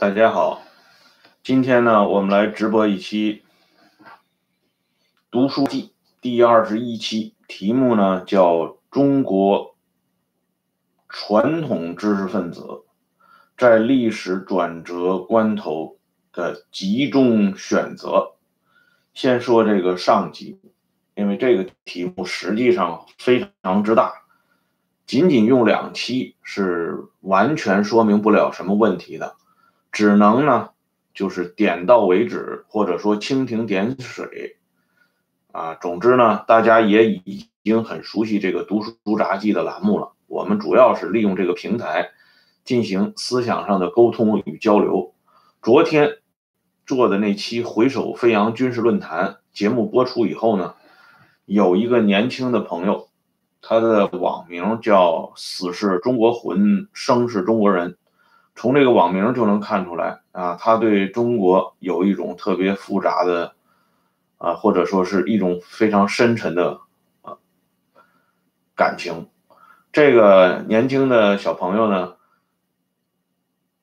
大家好，今天呢，我们来直播一期《读书记》第二十一期，题目呢叫《中国传统知识分子在历史转折关头的集中选择》。先说这个上集，因为这个题目实际上非常之大。仅仅用两期是完全说明不了什么问题的，只能呢就是点到为止，或者说蜻蜓点水，啊，总之呢，大家也已经很熟悉这个读书杂记的栏目了。我们主要是利用这个平台进行思想上的沟通与交流。昨天做的那期回首飞扬军事论坛节目播出以后呢，有一个年轻的朋友。他的网名叫“死是中国魂，生是中国人”，从这个网名就能看出来啊，他对中国有一种特别复杂的啊，或者说是一种非常深沉的啊感情。这个年轻的小朋友呢，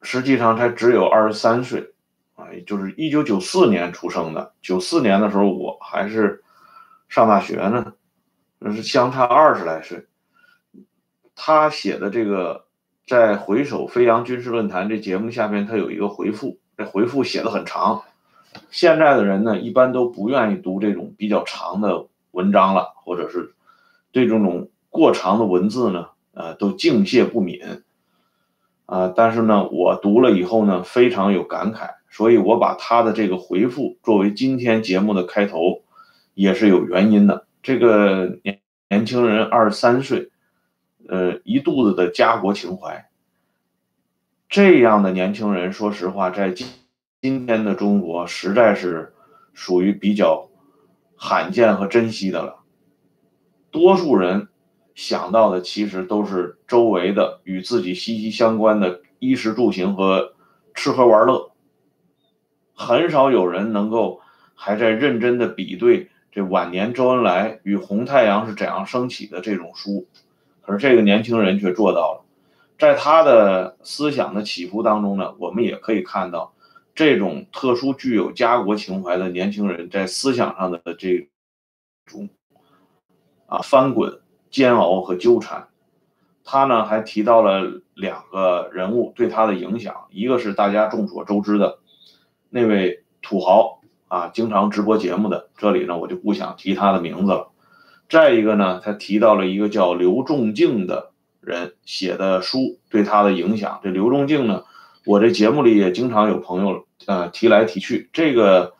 实际上才只有二十三岁啊，就是一九九四年出生的。九四年的时候，我还是上大学呢。那是相差二十来岁，他写的这个在《回首飞扬军事论坛》这节目下面，他有一个回复，这回复写的很长。现在的人呢，一般都不愿意读这种比较长的文章了，或者是对这种过长的文字呢，呃，都敬谢不敏。啊，但是呢，我读了以后呢，非常有感慨，所以我把他的这个回复作为今天节目的开头，也是有原因的。这个年年轻人二十三岁，呃，一肚子的家国情怀。这样的年轻人，说实话，在今今天的中国，实在是属于比较罕见和珍惜的了。多数人想到的，其实都是周围的与自己息息相关的衣食住行和吃喝玩乐，很少有人能够还在认真的比对。这晚年周恩来与红太阳是怎样升起的这种书，可是这个年轻人却做到了。在他的思想的起伏当中呢，我们也可以看到，这种特殊具有家国情怀的年轻人在思想上的这种啊翻滚、煎熬和纠缠。他呢还提到了两个人物对他的影响，一个是大家众所周知的那位土豪。啊，经常直播节目的，这里呢我就不想提他的名字了。再一个呢，他提到了一个叫刘仲敬的人写的书对他的影响。这刘仲敬呢，我这节目里也经常有朋友呃提来提去。这个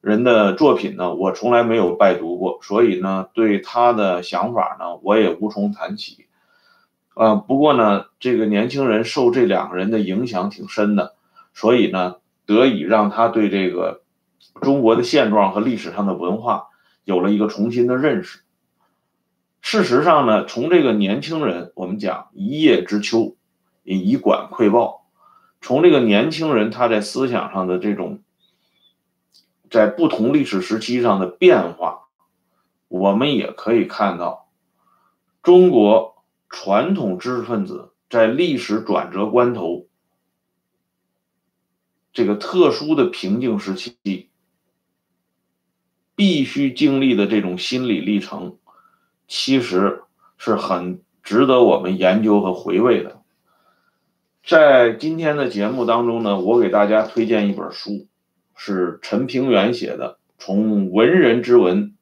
人的作品呢，我从来没有拜读过，所以呢，对他的想法呢，我也无从谈起。呃，不过呢，这个年轻人受这两个人的影响挺深的，所以呢，得以让他对这个。中国的现状和历史上的文化有了一个重新的认识。事实上呢，从这个年轻人，我们讲一叶知秋，以管窥豹。从这个年轻人他在思想上的这种，在不同历史时期上的变化，我们也可以看到，中国传统知识分子在历史转折关头，这个特殊的瓶颈时期。必须经历的这种心理历程，其实是很值得我们研究和回味的。在今天的节目当中呢，我给大家推荐一本书，是陈平原写的《从文人之文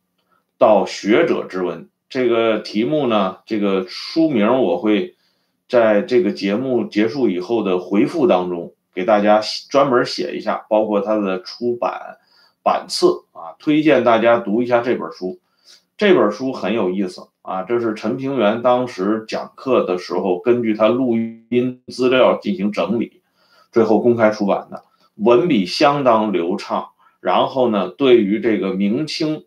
到学者之文》。这个题目呢，这个书名我会在这个节目结束以后的回复当中给大家专门写一下，包括它的出版。版次啊，推荐大家读一下这本书。这本书很有意思啊，这是陈平原当时讲课的时候，根据他录音资料进行整理，最后公开出版的。文笔相当流畅，然后呢，对于这个明清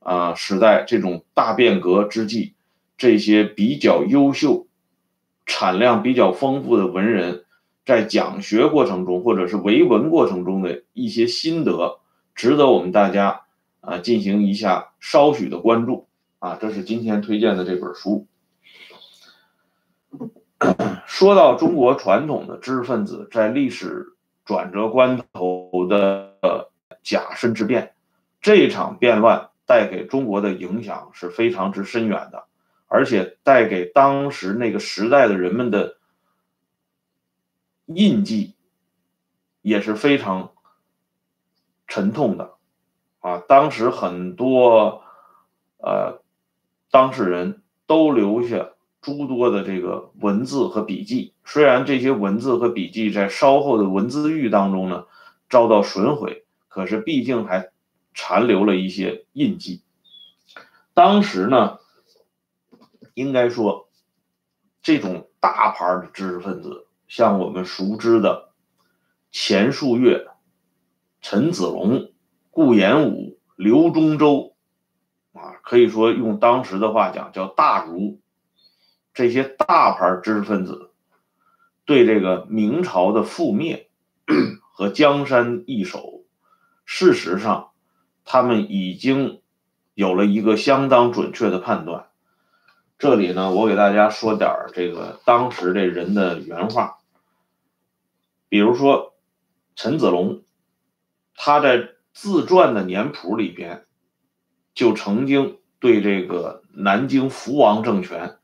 啊时代这种大变革之际，这些比较优秀、产量比较丰富的文人，在讲学过程中或者是为文过程中的一些心得。值得我们大家啊进行一下稍许的关注啊，这是今天推荐的这本书。说到中国传统的知识分子在历史转折关头的甲申之变，这场变乱带给中国的影响是非常之深远的，而且带给当时那个时代的人们的印记也是非常沉痛的啊！当时很多呃当事人都留下。诸多的这个文字和笔记，虽然这些文字和笔记在稍后的文字狱当中呢遭到损毁，可是毕竟还残留了一些印记。当时呢，应该说，这种大牌的知识分子，像我们熟知的钱树月、陈子龙、顾炎武、刘忠周，啊，可以说用当时的话讲叫大儒。这些大牌知识分子对这个明朝的覆灭和江山易手，事实上，他们已经有了一个相当准确的判断。这里呢，我给大家说点这个当时这人的原话，比如说陈子龙，他在自传的年谱里边就曾经对这个南京福王政权。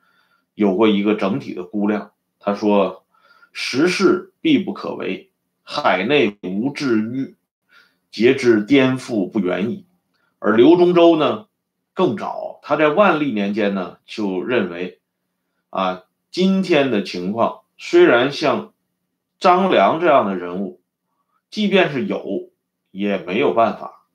有过一个整体的估量，他说：“时势必不可为，海内无治愈，节之颠覆不远矣。”而刘忠洲呢，更早，他在万历年间呢就认为，啊，今天的情况虽然像张良这样的人物，即便是有，也没有办法。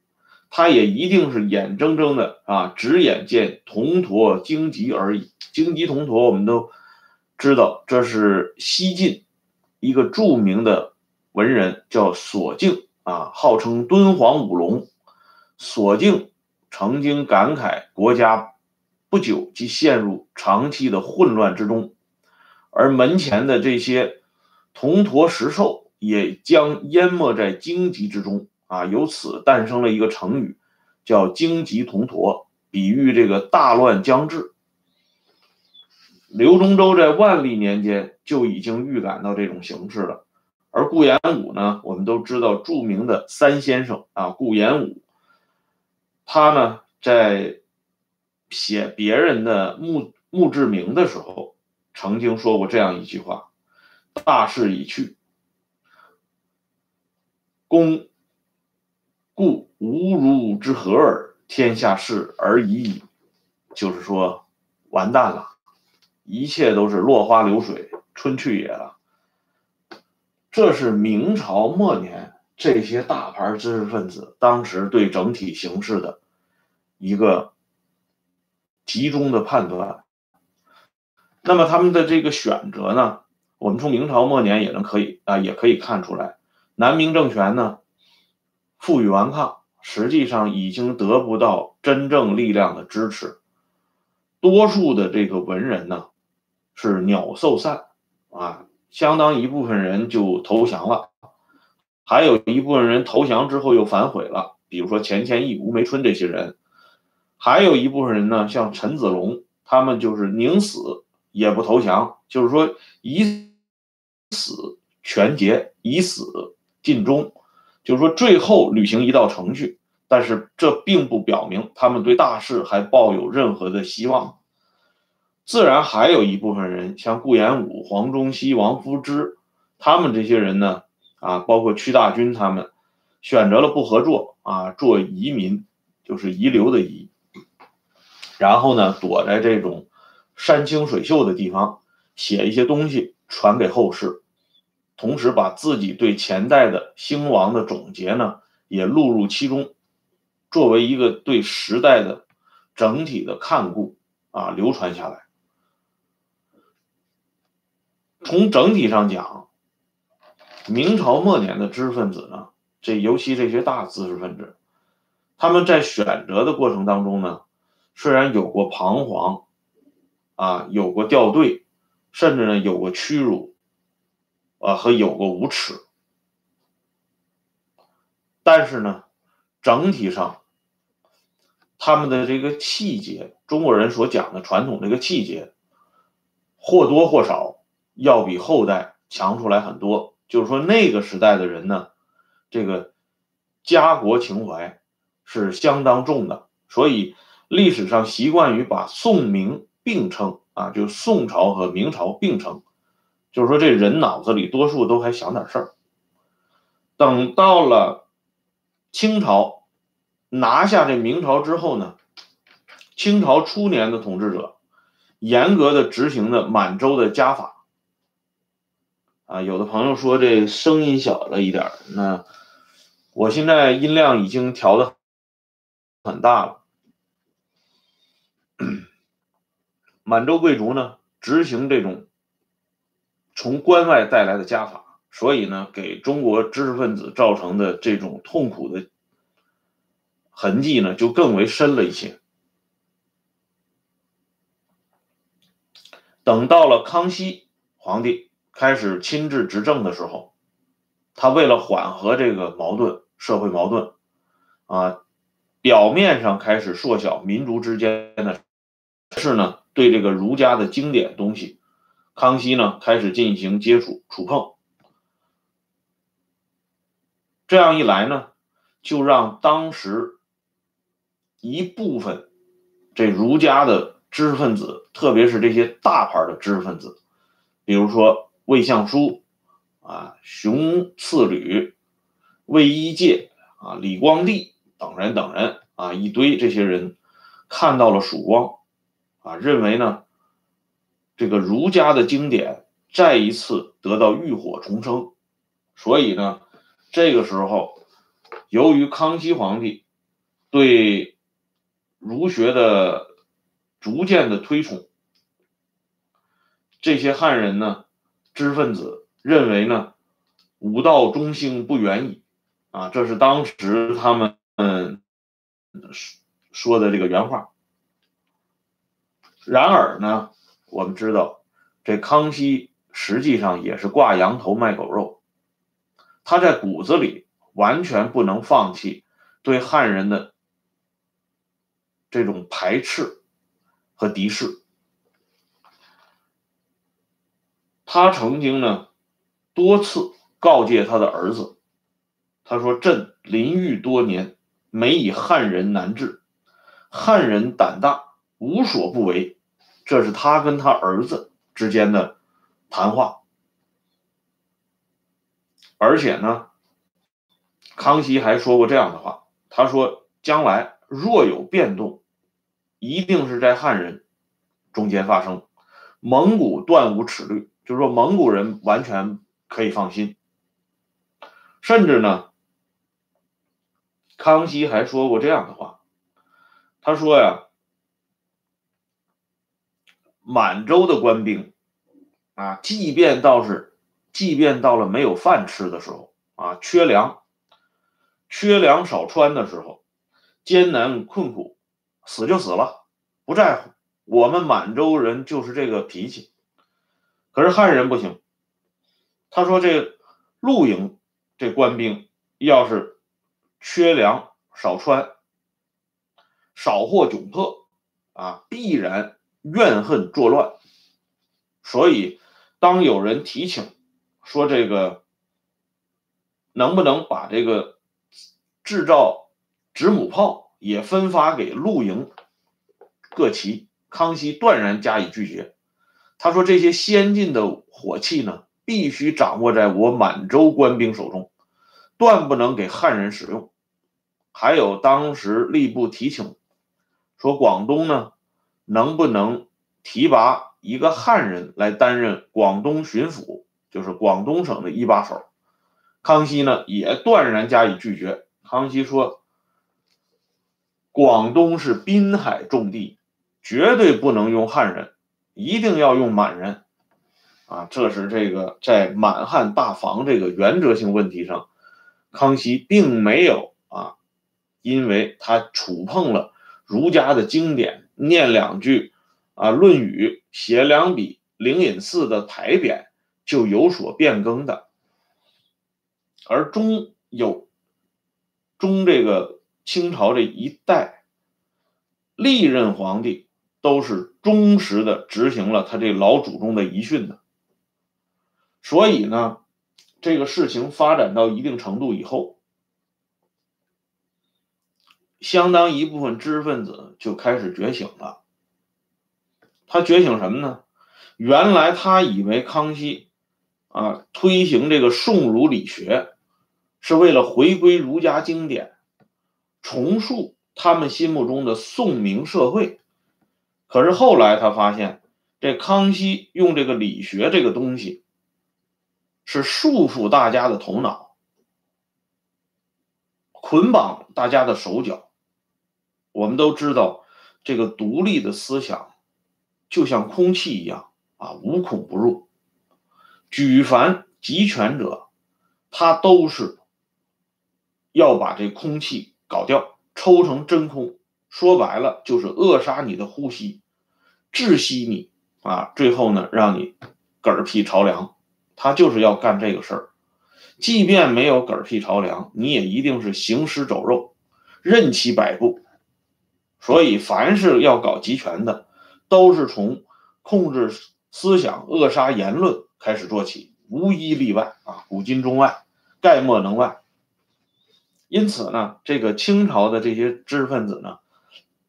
他也一定是眼睁睁的啊，只眼见铜驼荆棘而已。荆棘铜驼，我们都知道，这是西晋一个著名的文人，叫索敬啊，号称敦煌五龙。索敬曾经感慨，国家不久即陷入长期的混乱之中，而门前的这些铜驼石兽也将淹没在荆棘之中。啊，由此诞生了一个成语，叫“荆棘铜驼”，比喻这个大乱将至。刘忠周在万历年间就已经预感到这种形势了，而顾炎武呢，我们都知道著名的三先生啊，顾炎武，他呢在写别人的墓墓志铭的时候，曾经说过这样一句话：“大势已去，公。”故无如之何耳？天下事而已矣。就是说，完蛋了，一切都是落花流水，春去也了。这是明朝末年这些大牌知识分子当时对整体形势的一个集中的判断。那么他们的这个选择呢？我们从明朝末年也能可以啊，也可以看出来，南明政权呢。负隅顽抗，实际上已经得不到真正力量的支持。多数的这个文人呢，是鸟兽散啊，相当一部分人就投降了，还有一部分人投降之后又反悔了，比如说钱谦益、吴梅春这些人，还有一部分人呢，像陈子龙，他们就是宁死也不投降，就是说以死全节，以死尽忠。就是说，最后履行一道程序，但是这并不表明他们对大事还抱有任何的希望。自然还有一部分人，像顾炎武、黄宗羲、王夫之，他们这些人呢，啊，包括屈大均他们，选择了不合作啊，做移民，就是遗留的遗，然后呢，躲在这种山清水秀的地方，写一些东西传给后世。同时，把自己对前代的兴亡的总结呢，也录入其中，作为一个对时代的整体的看顾啊，流传下来。从整体上讲，明朝末年的知识分子呢，这尤其这些大知识分子，他们在选择的过程当中呢，虽然有过彷徨，啊，有过掉队，甚至呢有过屈辱。啊，和有过无耻，但是呢，整体上，他们的这个气节，中国人所讲的传统这个气节，或多或少要比后代强出来很多。就是说那个时代的人呢，这个家国情怀是相当重的，所以历史上习惯于把宋明并称啊，就宋朝和明朝并称，就是说这人脑子里多数都还想点事儿。等到了清朝拿下这明朝之后呢，清朝初年的统治者严格的执行的满洲的家法。啊，有的朋友说这声音小了一点那我现在音量已经调的很大了。满洲贵族呢，执行这种从关外带来的家法，所以呢，给中国知识分子造成的这种痛苦的痕迹呢，就更为深了一些。等到了康熙皇帝。开始亲自执政的时候，他为了缓和这个矛盾，社会矛盾，啊，表面上开始缩小民族之间的，是呢，对这个儒家的经典东西，康熙呢开始进行接触触碰，这样一来呢，就让当时一部分这儒家的知识分子，特别是这些大牌的知识分子，比如说。魏相书，啊，熊次履、魏一介，啊，李光地等人等人，啊，一堆这些人看到了曙光，啊，认为呢，这个儒家的经典再一次得到浴火重生，所以呢，这个时候，由于康熙皇帝对儒学的逐渐的推崇，这些汉人呢。知识分子认为呢，武道中兴不远矣，啊，这是当时他们嗯说的这个原话。然而呢，我们知道这康熙实际上也是挂羊头卖狗肉，他在骨子里完全不能放弃对汉人的这种排斥和敌视。他曾经呢，多次告诫他的儿子，他说：“朕临狱多年，每以汉人难治，汉人胆大，无所不为。”这是他跟他儿子之间的谈话。而且呢，康熙还说过这样的话：“他说，将来若有变动，一定是在汉人中间发生，蒙古断无耻虑。”就是说，蒙古人完全可以放心。甚至呢，康熙还说过这样的话，他说呀，满洲的官兵啊，即便到是，即便到了没有饭吃的时候啊，缺粮、缺粮少穿的时候，艰难困苦，死就死了，不在乎。我们满洲人就是这个脾气。可是汉人不行，他说这露营这官兵要是缺粮少穿少获窘迫啊，必然怨恨作乱。所以当有人提请说这个能不能把这个制造子母炮也分发给露营各旗，康熙断然加以拒绝。他说：“这些先进的火器呢，必须掌握在我满洲官兵手中，断不能给汉人使用。还有当时吏部提请，说广东呢，能不能提拔一个汉人来担任广东巡抚，就是广东省的一把手？康熙呢，也断然加以拒绝。康熙说，广东是滨海重地，绝对不能用汉人。”一定要用满人，啊，这是这个在满汉大防这个原则性问题上，康熙并没有啊，因为他触碰了儒家的经典，念两句啊《论语》，写两笔灵隐寺的牌匾就有所变更的，而中有中这个清朝这一代历任皇帝。都是忠实的执行了他这老祖宗的遗训的，所以呢，这个事情发展到一定程度以后，相当一部分知识分子就开始觉醒了。他觉醒什么呢？原来他以为康熙啊推行这个宋儒理学，是为了回归儒家经典，重塑他们心目中的宋明社会。可是后来他发现，这康熙用这个理学这个东西，是束缚大家的头脑，捆绑大家的手脚。我们都知道，这个独立的思想就像空气一样啊，无孔不入。举凡集权者，他都是要把这空气搞掉，抽成真空。说白了就是扼杀你的呼吸，窒息你啊！最后呢，让你嗝屁朝凉。他就是要干这个事儿。即便没有嗝屁朝凉，你也一定是行尸走肉，任其摆布。所以，凡是要搞集权的，都是从控制思想、扼杀言论开始做起，无一例外啊！古今中外，概莫能外。因此呢，这个清朝的这些知识分子呢。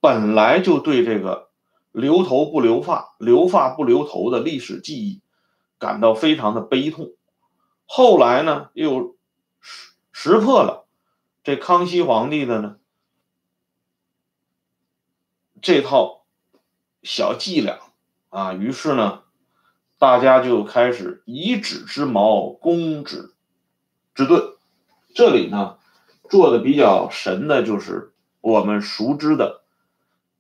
本来就对这个留头不留发、留发不留头的历史记忆感到非常的悲痛，后来呢又识识破了这康熙皇帝的呢这套小伎俩啊，于是呢大家就开始以指之矛攻指之盾。这里呢做的比较神的就是我们熟知的。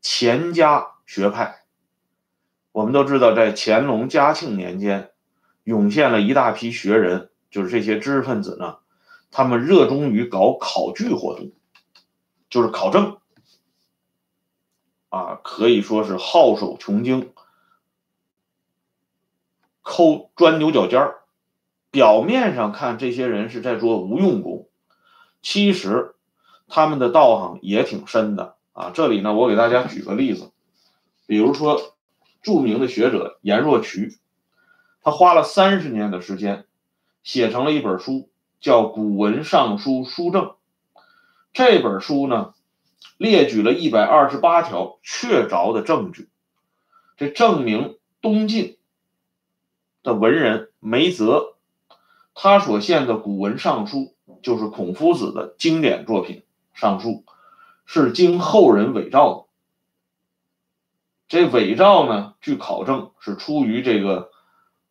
钱家学派，我们都知道，在乾隆、嘉庆年间，涌现了一大批学人，就是这些知识分子呢，他们热衷于搞考据活动，就是考证，啊，可以说是好手穷经，抠钻牛角尖儿。表面上看，这些人是在做无用功，其实他们的道行也挺深的。啊，这里呢，我给大家举个例子，比如说著名的学者颜若渠，他花了三十年的时间，写成了一本书，叫《古文尚书书证》。这本书呢，列举了一百二十八条确凿的证据，这证明东晋的文人梅泽，他所献的《古文尚书》就是孔夫子的经典作品《尚书》。是经后人伪造的。这伪造呢，据考证是出于这个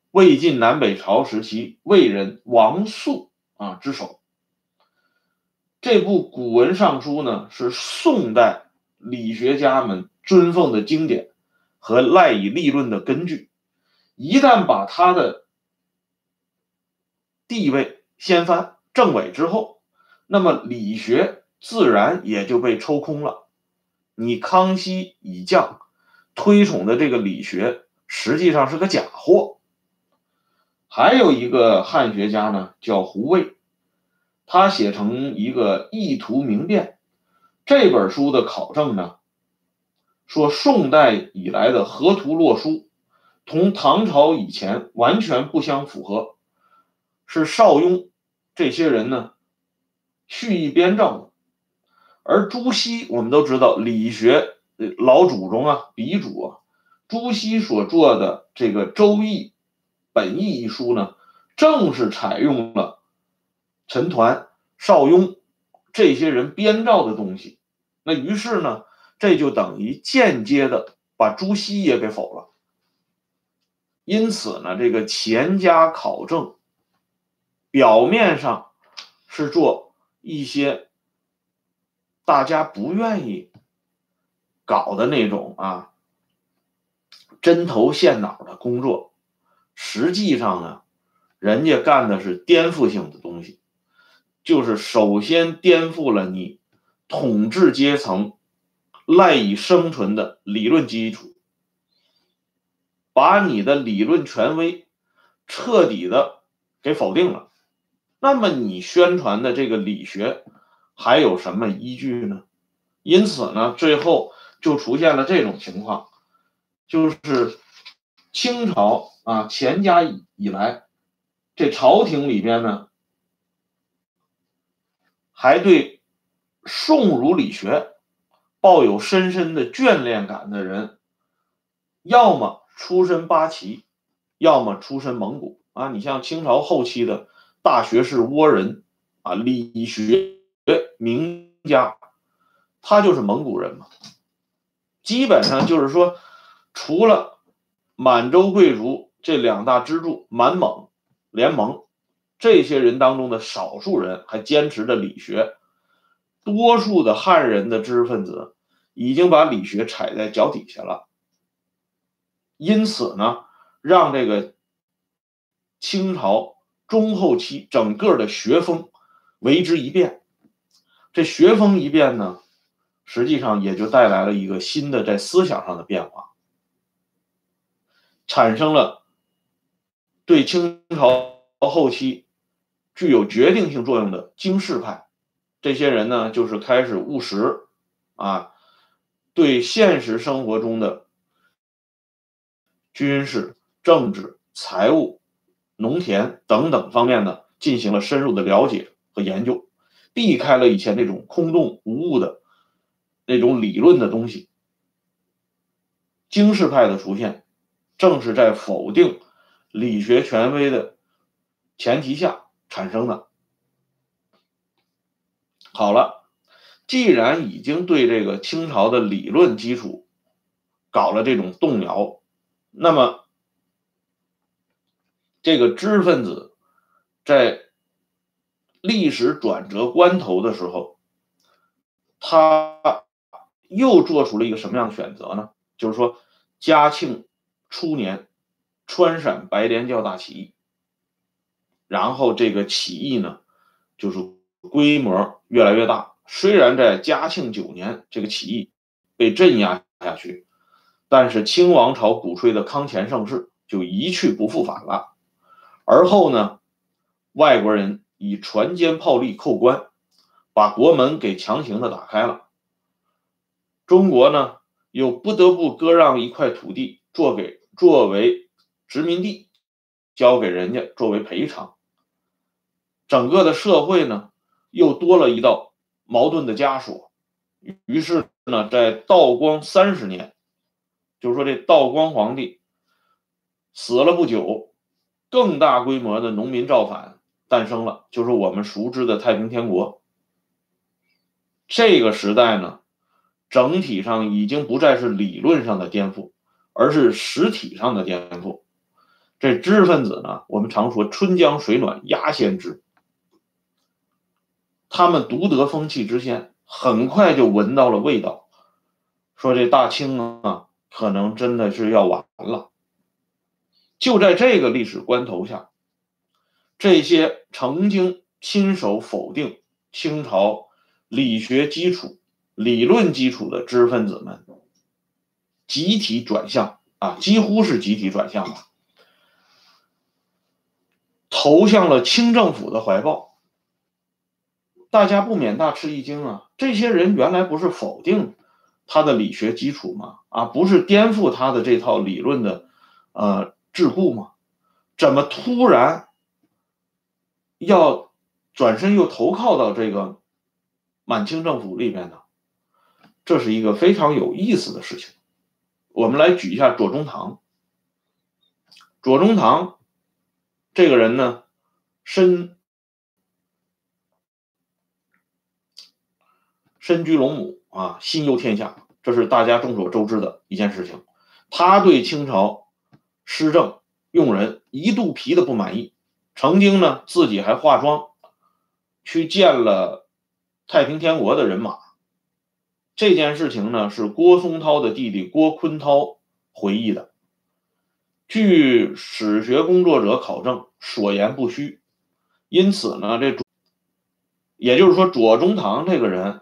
魏晋南北朝时期魏人王肃啊之手。这部古文尚书呢，是宋代理学家们尊奉的经典和赖以立论的根据。一旦把他的地位掀翻政委之后，那么理学。自然也就被抽空了。你康熙以降推崇的这个理学，实际上是个假货。还有一个汉学家呢，叫胡渭，他写成一个《意图明辨》这本书的考证呢，说宋代以来的河图洛书，同唐朝以前完全不相符合，是邵雍这些人呢蓄意编造的。而朱熹，我们都知道理学老祖宗啊，鼻祖啊，朱熹所做的这个《周易本义》一书呢，正是采用了陈抟、邵雍这些人编造的东西。那于是呢，这就等于间接的把朱熹也给否了。因此呢，这个钱家考证表面上是做一些。大家不愿意搞的那种啊，针头线脑的工作，实际上呢，人家干的是颠覆性的东西，就是首先颠覆了你统治阶层赖以生存的理论基础，把你的理论权威彻底的给否定了。那么你宣传的这个理学。还有什么依据呢？因此呢，最后就出现了这种情况，就是清朝啊，乾家以来，这朝廷里边呢，还对宋儒理学抱有深深的眷恋感的人，要么出身八旗，要么出身蒙古啊。你像清朝后期的大学士倭人啊，理学名家，他就是蒙古人嘛。基本上就是说，除了满洲贵族这两大支柱满蒙联盟，这些人当中的少数人还坚持着理学，多数的汉人的知识分子已经把理学踩在脚底下了。因此呢，让这个清朝中后期整个的学风为之一变。这学风一变呢？实际上也就带来了一个新的在思想上的变化，产生了对清朝后期具有决定性作用的经世派。这些人呢，就是开始务实啊，对现实生活中的军事、政治、财务、农田等等方面呢，进行了深入的了解和研究，避开了以前那种空洞无物的。那种理论的东西，经世派的出现，正是在否定理学权威的前提下产生的。好了，既然已经对这个清朝的理论基础搞了这种动摇，那么这个知识分子在历史转折关头的时候，他。又做出了一个什么样的选择呢？就是说，嘉庆初年，川陕白莲教大起义，然后这个起义呢，就是规模越来越大。虽然在嘉庆九年，这个起义被镇压下去，但是清王朝鼓吹的康乾盛世就一去不复返了。而后呢，外国人以船坚炮利扣关，把国门给强行的打开了。中国呢，又不得不割让一块土地，做给作为殖民地，交给人家作为赔偿。整个的社会呢，又多了一道矛盾的枷锁。于是呢，在道光三十年，就是说这道光皇帝死了不久，更大规模的农民造反诞生了，就是我们熟知的太平天国。这个时代呢。整体上已经不再是理论上的颠覆，而是实体上的颠覆。这知识分子呢，我们常说“春江水暖鸭先知”，他们独得风气之先，很快就闻到了味道，说这大清啊，可能真的是要完了。就在这个历史关头下，这些曾经亲手否定清朝理学基础。理论基础的知识分子们集体转向啊，几乎是集体转向了，投向了清政府的怀抱。大家不免大吃一惊啊！这些人原来不是否定他的理学基础吗？啊，不是颠覆他的这套理论的呃桎梏吗？怎么突然要转身又投靠到这个满清政府里边呢？这是一个非常有意思的事情。我们来举一下左宗棠。左宗棠这个人呢，身身居龙母啊，心忧天下，这是大家众所周知的一件事情。他对清朝施政用人一肚皮的不满意，曾经呢自己还化妆去见了太平天国的人马。这件事情呢，是郭松涛的弟弟郭坤涛回忆的。据史学工作者考证，所言不虚。因此呢，这也就是说，左宗棠这个人，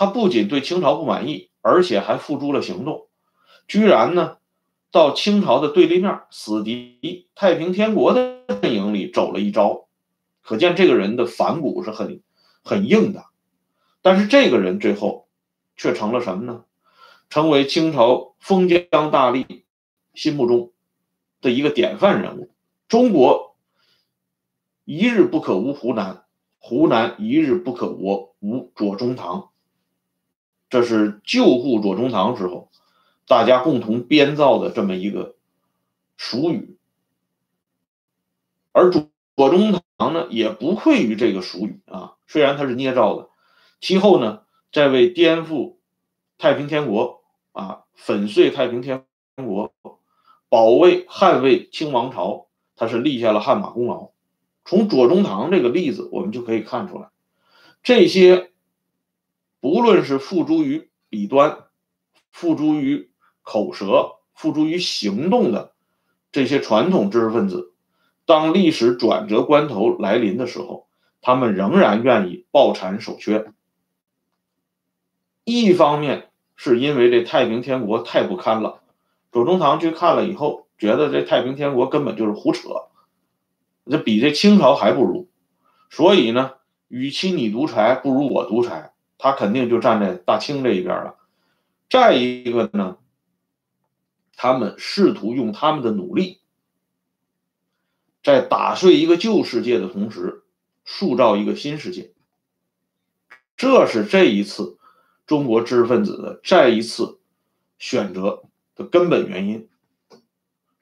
他不仅对清朝不满意，而且还付诸了行动，居然呢，到清朝的对立面死敌太平天国的阵营里走了一招，可见这个人的反骨是很很硬的。但是这个人最后。却成了什么呢？成为清朝封疆大吏心目中的一个典范人物。中国一日不可无湖南，湖南一日不可无无左宗棠。这是救护左宗棠时候，大家共同编造的这么一个俗语。而左左宗棠呢，也不愧于这个俗语啊，虽然他是捏造的。其后呢，在为颠覆太平天国啊，粉碎太平天国，保卫捍卫清王朝，他是立下了汗马功劳。从左宗棠这个例子，我们就可以看出来，这些不论是付诸于笔端、付诸于口舌、付诸于行动的这些传统知识分子，当历史转折关头来临的时候，他们仍然愿意抱残守缺。一方面是因为这太平天国太不堪了，左宗棠去看了以后，觉得这太平天国根本就是胡扯，这比这清朝还不如，所以呢，与其你独裁，不如我独裁，他肯定就站在大清这一边了。再一个呢，他们试图用他们的努力，在打碎一个旧世界的同时，塑造一个新世界，这是这一次。中国知识分子的再一次选择的根本原因，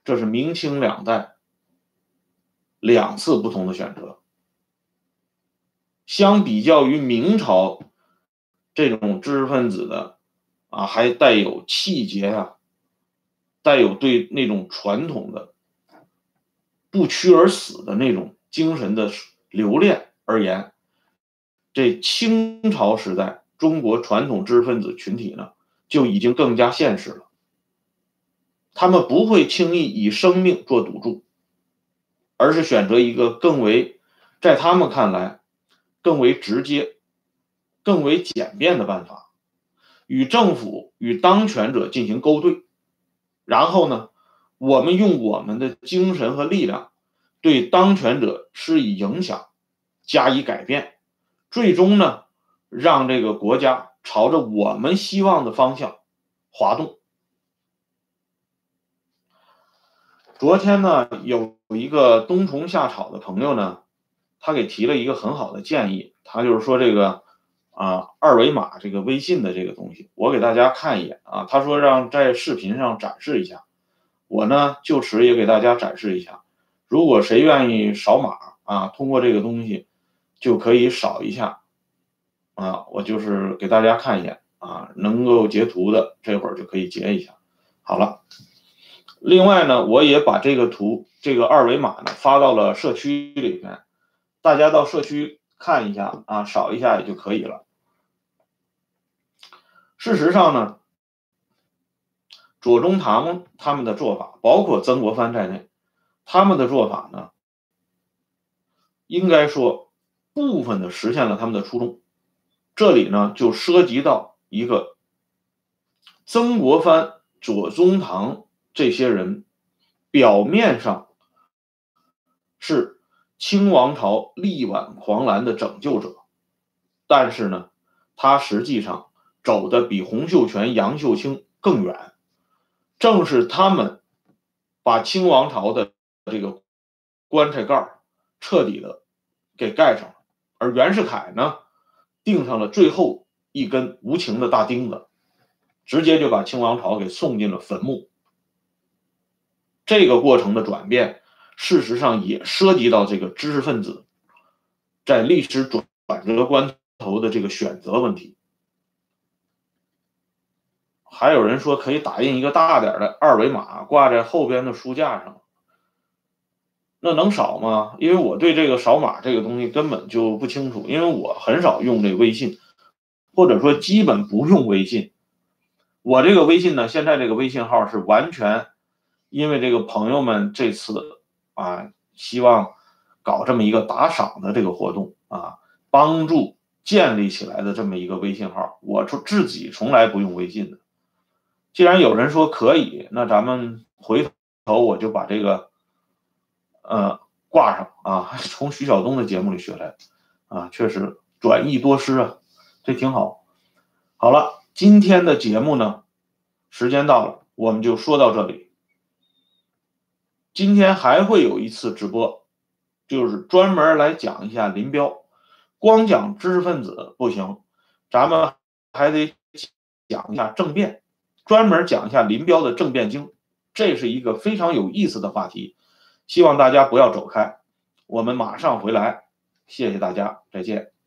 这是明清两代两次不同的选择。相比较于明朝这种知识分子的啊，还带有气节啊，带有对那种传统的不屈而死的那种精神的留恋而言，这清朝时代。中国传统知识分子群体呢，就已经更加现实了。他们不会轻易以生命做赌注，而是选择一个更为在他们看来更为直接、更为简便的办法，与政府、与当权者进行勾兑。然后呢，我们用我们的精神和力量对当权者施以影响，加以改变，最终呢。让这个国家朝着我们希望的方向滑动。昨天呢，有一个冬虫夏草的朋友呢，他给提了一个很好的建议，他就是说这个啊二维码这个微信的这个东西，我给大家看一眼啊。他说让在视频上展示一下，我呢就此也给大家展示一下。如果谁愿意扫码啊，通过这个东西就可以扫一下。啊，我就是给大家看一眼啊，能够截图的这会儿就可以截一下。好了，另外呢，我也把这个图这个二维码呢发到了社区里面，大家到社区看一下啊，扫一下也就可以了。事实上呢，左宗棠他们的做法，包括曾国藩在内，他们的做法呢，应该说部分的实现了他们的初衷。这里呢，就涉及到一个曾国藩、左宗棠这些人，表面上是清王朝力挽狂澜的拯救者，但是呢，他实际上走的比洪秀全、杨秀清更远。正是他们把清王朝的这个棺材盖彻底的给盖上了，而袁世凯呢？钉上了最后一根无情的大钉子，直接就把清王朝给送进了坟墓。这个过程的转变，事实上也涉及到这个知识分子在历史转转折关头的这个选择问题。还有人说可以打印一个大点的二维码挂在后边的书架上。那能扫吗？因为我对这个扫码这个东西根本就不清楚，因为我很少用这微信，或者说基本不用微信。我这个微信呢，现在这个微信号是完全因为这个朋友们这次啊，希望搞这么一个打赏的这个活动啊，帮助建立起来的这么一个微信号。我从自己从来不用微信的。既然有人说可以，那咱们回头我就把这个。呃，挂上啊，从徐晓东的节目里学来啊，确实转益多师啊，这挺好。好了，今天的节目呢，时间到了，我们就说到这里。今天还会有一次直播，就是专门来讲一下林彪。光讲知识分子不行，咱们还得讲一下政变，专门讲一下林彪的政变经，这是一个非常有意思的话题，希望大家不要走开，我们马上回来，谢谢大家，再见。